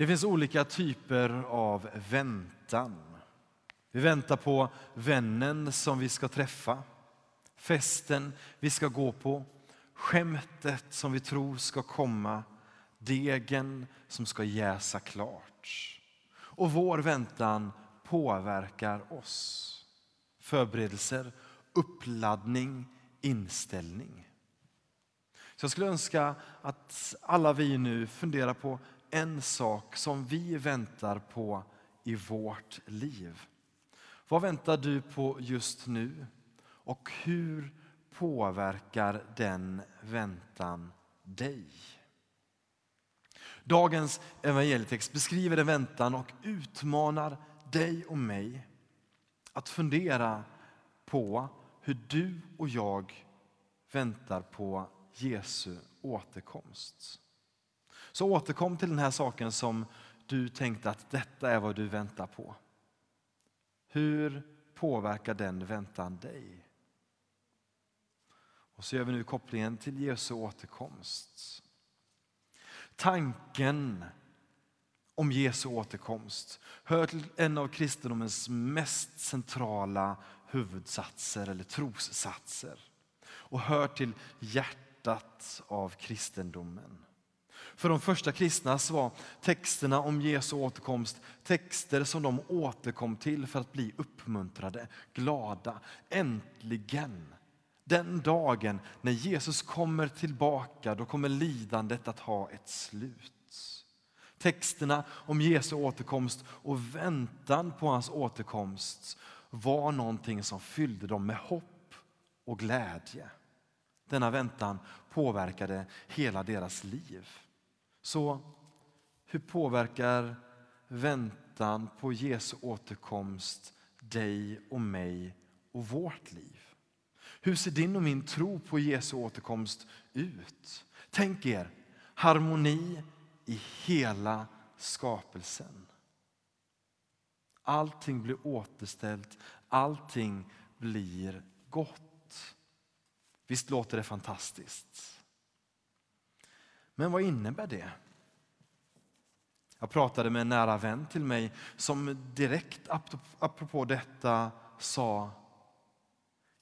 Det finns olika typer av väntan. Vi väntar på vännen som vi ska träffa, festen vi ska gå på, skämtet som vi tror ska komma, degen som ska jäsa klart. Och vår väntan påverkar oss. Förberedelser, uppladdning, inställning. Så jag skulle önska att alla vi nu funderar på en sak som vi väntar på i vårt liv. Vad väntar du på just nu? Och hur påverkar den väntan dig? Dagens evangelietext beskriver en väntan och utmanar dig och mig att fundera på hur du och jag väntar på Jesu återkomst. Så återkom till den här saken som du tänkte att detta är vad du väntar på. Hur påverkar den väntan dig? Och så gör vi nu kopplingen till Jesu återkomst. Tanken om Jesu återkomst hör till en av kristendomens mest centrala huvudsatser eller trossatser och hör till hjärtat av kristendomen. För de första kristna var texterna om Jesu återkomst texter som de återkom till för att bli uppmuntrade, glada. Äntligen! Den dagen när Jesus kommer tillbaka, då kommer lidandet att ha ett slut. Texterna om Jesu återkomst och väntan på hans återkomst var någonting som fyllde dem med hopp och glädje. Denna väntan påverkade hela deras liv. Så hur påverkar väntan på Jesu återkomst dig och mig och vårt liv? Hur ser din och min tro på Jesu återkomst ut? Tänk er harmoni i hela skapelsen. Allting blir återställt, allting blir gott. Visst låter det fantastiskt? Men vad innebär det? Jag pratade med en nära vän till mig som direkt apropå detta sa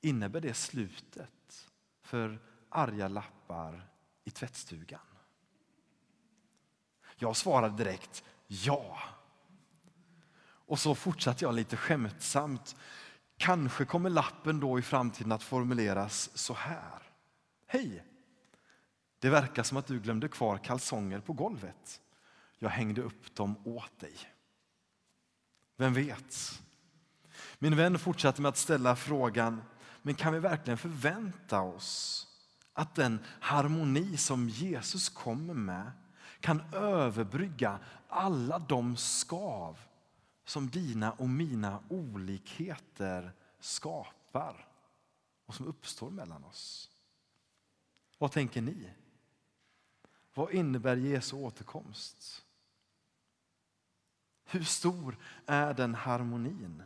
Innebär det slutet för arga lappar i tvättstugan? Jag svarade direkt ja. Och så fortsatte jag lite skämtsamt. Kanske kommer lappen då i framtiden att formuleras så här. Hej! Det verkar som att du glömde kvar kalsonger på golvet. Jag hängde upp dem åt dig. Vem vet? Min vän fortsatte med att ställa frågan, men kan vi verkligen förvänta oss att den harmoni som Jesus kommer med kan överbrygga alla de skav som dina och mina olikheter skapar och som uppstår mellan oss. Vad tänker ni? Vad innebär Jesu återkomst? Hur stor är den harmonin?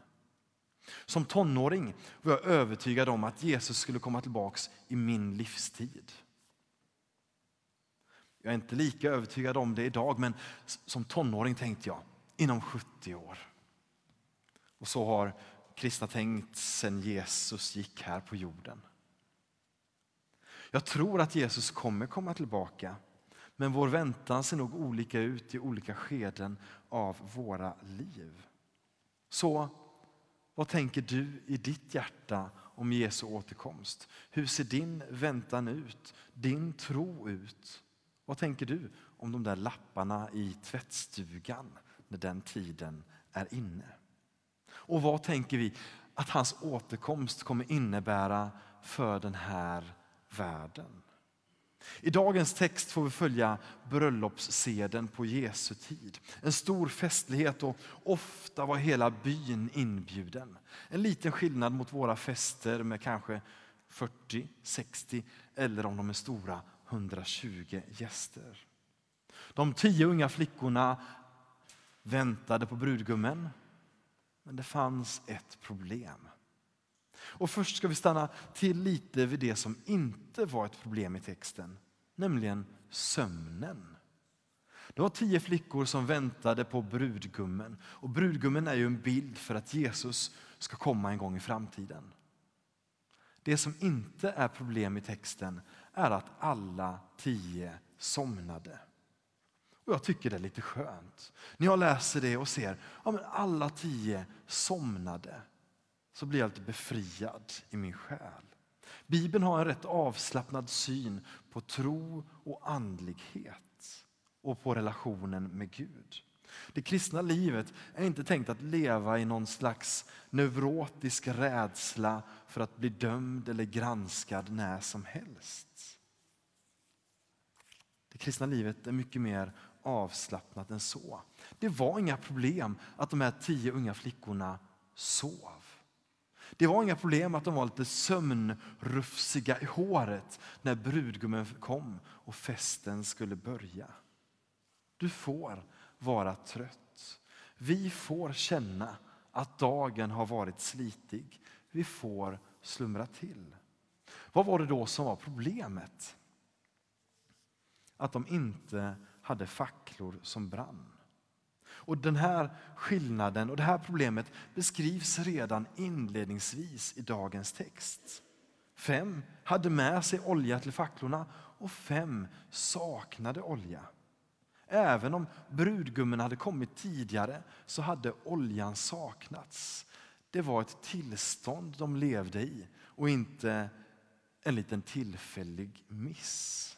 Som tonåring var jag övertygad om att Jesus skulle komma tillbaka i min livstid. Jag är inte lika övertygad om det idag, men som tonåring tänkte jag inom 70 år. Och så har kristna tänkt sedan Jesus gick här på jorden. Jag tror att Jesus kommer komma tillbaka, men vår väntan ser nog olika ut i olika skeden av våra liv. Så vad tänker du i ditt hjärta om Jesu återkomst? Hur ser din väntan ut? Din tro ut? Vad tänker du om de där lapparna i tvättstugan när den tiden är inne? Och vad tänker vi att hans återkomst kommer innebära för den här världen? I dagens text får vi följa bröllopsseden på Jesu tid. En stor festlighet och ofta var hela byn inbjuden. En liten skillnad mot våra fester med kanske 40, 60 eller om de är stora 120 gäster. De tio unga flickorna väntade på brudgummen. Men det fanns ett problem. Och först ska vi stanna till lite vid det som inte var ett problem i texten, nämligen sömnen. Det var tio flickor som väntade på brudgummen. Och brudgummen är ju en bild för att Jesus ska komma en gång i framtiden. Det som inte är problem i texten är att alla tio somnade. Och Jag tycker det är lite skönt. När jag läser det och ser att ja, alla tio somnade så blir jag lite befriad i min själ. Bibeln har en rätt avslappnad syn på tro och andlighet och på relationen med Gud. Det kristna livet är inte tänkt att leva i någon slags neurotisk rädsla för att bli dömd eller granskad när som helst. Det kristna livet är mycket mer avslappnat än så. Det var inga problem att de här tio unga flickorna sov. Det var inga problem att de var lite sömnrufsiga i håret när brudgummen kom och festen skulle börja. Du får vara trött. Vi får känna att dagen har varit slitig. Vi får slumra till. Vad var det då som var problemet? Att de inte hade facklor som brann. Och Den här skillnaden och det här problemet beskrivs redan inledningsvis i dagens text. Fem hade med sig olja till facklorna och fem saknade olja. Även om brudgummen hade kommit tidigare så hade oljan saknats. Det var ett tillstånd de levde i och inte en liten tillfällig miss.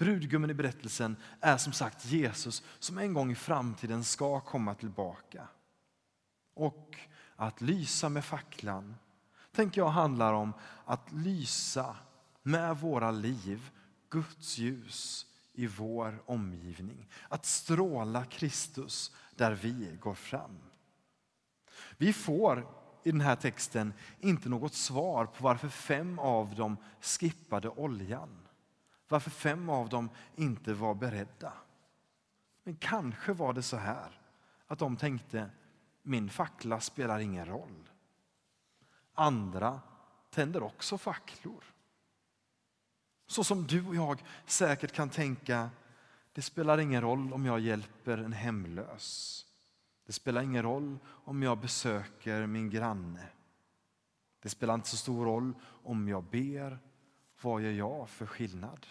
Brudgummen i berättelsen är som sagt Jesus som en gång i framtiden ska komma tillbaka. Och att lysa med facklan tänker jag handlar om att lysa med våra liv Guds ljus i vår omgivning. Att stråla Kristus där vi går fram. Vi får i den här texten inte något svar på varför fem av dem skippade oljan. Varför fem av dem inte var beredda. Men kanske var det så här att de tänkte min fackla spelar ingen roll. Andra tänder också facklor. Så som du och jag säkert kan tänka, det spelar ingen roll om jag hjälper en hemlös. Det spelar ingen roll om jag besöker min granne. Det spelar inte så stor roll om jag ber. Vad gör jag för skillnad?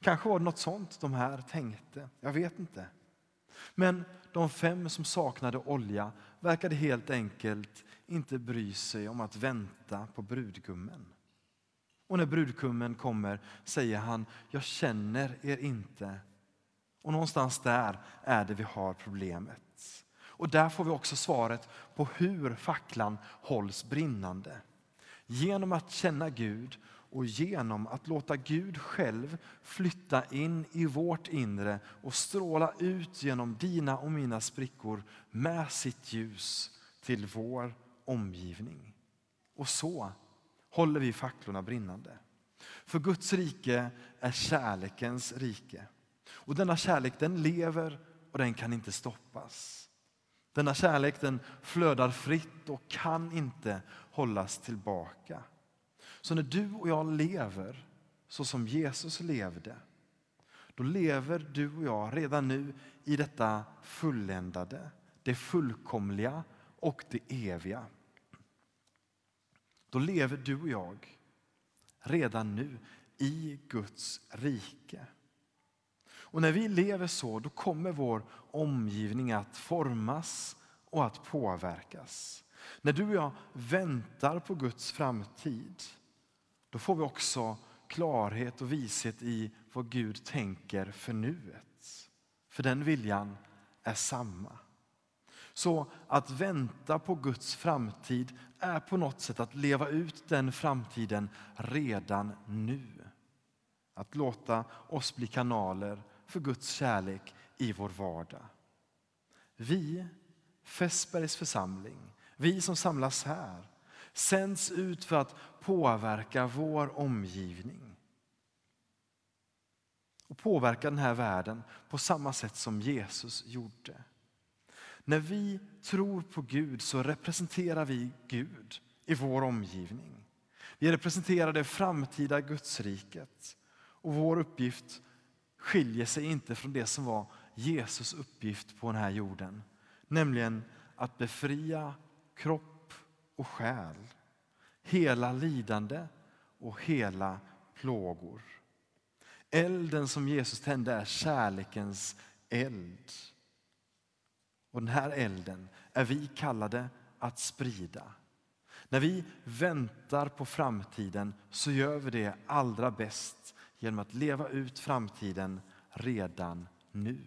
Kanske var det något sånt de här tänkte. Jag vet inte. Men de fem som saknade olja verkade helt enkelt inte bry sig om att vänta på brudgummen. Och när brudgummen kommer säger han, jag känner er inte. Och någonstans där är det vi har problemet. Och där får vi också svaret på hur facklan hålls brinnande. Genom att känna Gud och genom att låta Gud själv flytta in i vårt inre och stråla ut genom dina och mina sprickor med sitt ljus till vår omgivning. Och så håller vi facklorna brinnande. För Guds rike är kärlekens rike. Och denna kärlek den lever och den kan inte stoppas. Denna kärlek den flödar fritt och kan inte hållas tillbaka. Så när du och jag lever så som Jesus levde, då lever du och jag redan nu i detta fulländade, det fullkomliga och det eviga. Då lever du och jag redan nu i Guds rike. Och när vi lever så, då kommer vår omgivning att formas och att påverkas. När du och jag väntar på Guds framtid, då får vi också klarhet och vishet i vad Gud tänker för nuet. För den viljan är samma. Så att vänta på Guds framtid är på något sätt att leva ut den framtiden redan nu. Att låta oss bli kanaler för Guds kärlek i vår vardag. Vi, Fässbergs församling, vi som samlas här, sänds ut för att påverka vår omgivning. Och påverka den här världen på samma sätt som Jesus gjorde. När vi tror på Gud så representerar vi Gud i vår omgivning. Vi representerar det framtida Gudsriket. Och vår uppgift skiljer sig inte från det som var Jesus uppgift på den här jorden. Nämligen att befria kropp och själ, hela lidande och hela plågor. Elden som Jesus tände är kärlekens eld. Och den här elden är vi kallade att sprida. När vi väntar på framtiden så gör vi det allra bäst genom att leva ut framtiden redan nu.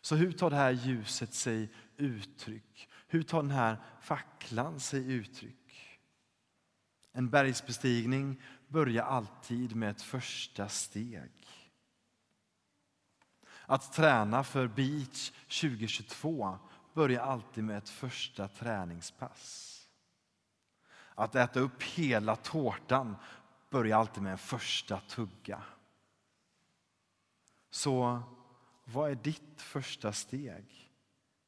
Så hur tar det här ljuset sig uttryck? Hur tar den här facklan sig uttryck? En bergsbestigning börjar alltid med ett första steg. Att träna för Beach 2022 börjar alltid med ett första träningspass. Att äta upp hela tårtan börjar alltid med en första tugga. Så vad är ditt första steg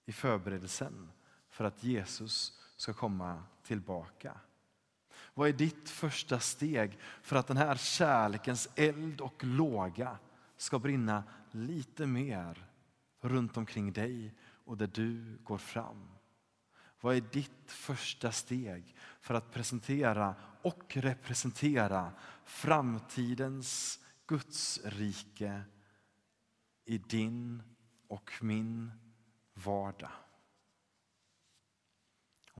i förberedelsen för att Jesus ska komma tillbaka? Vad är ditt första steg för att den här kärlekens eld och låga ska brinna lite mer runt omkring dig och där du går fram? Vad är ditt första steg för att presentera och representera framtidens Guds rike i din och min vardag?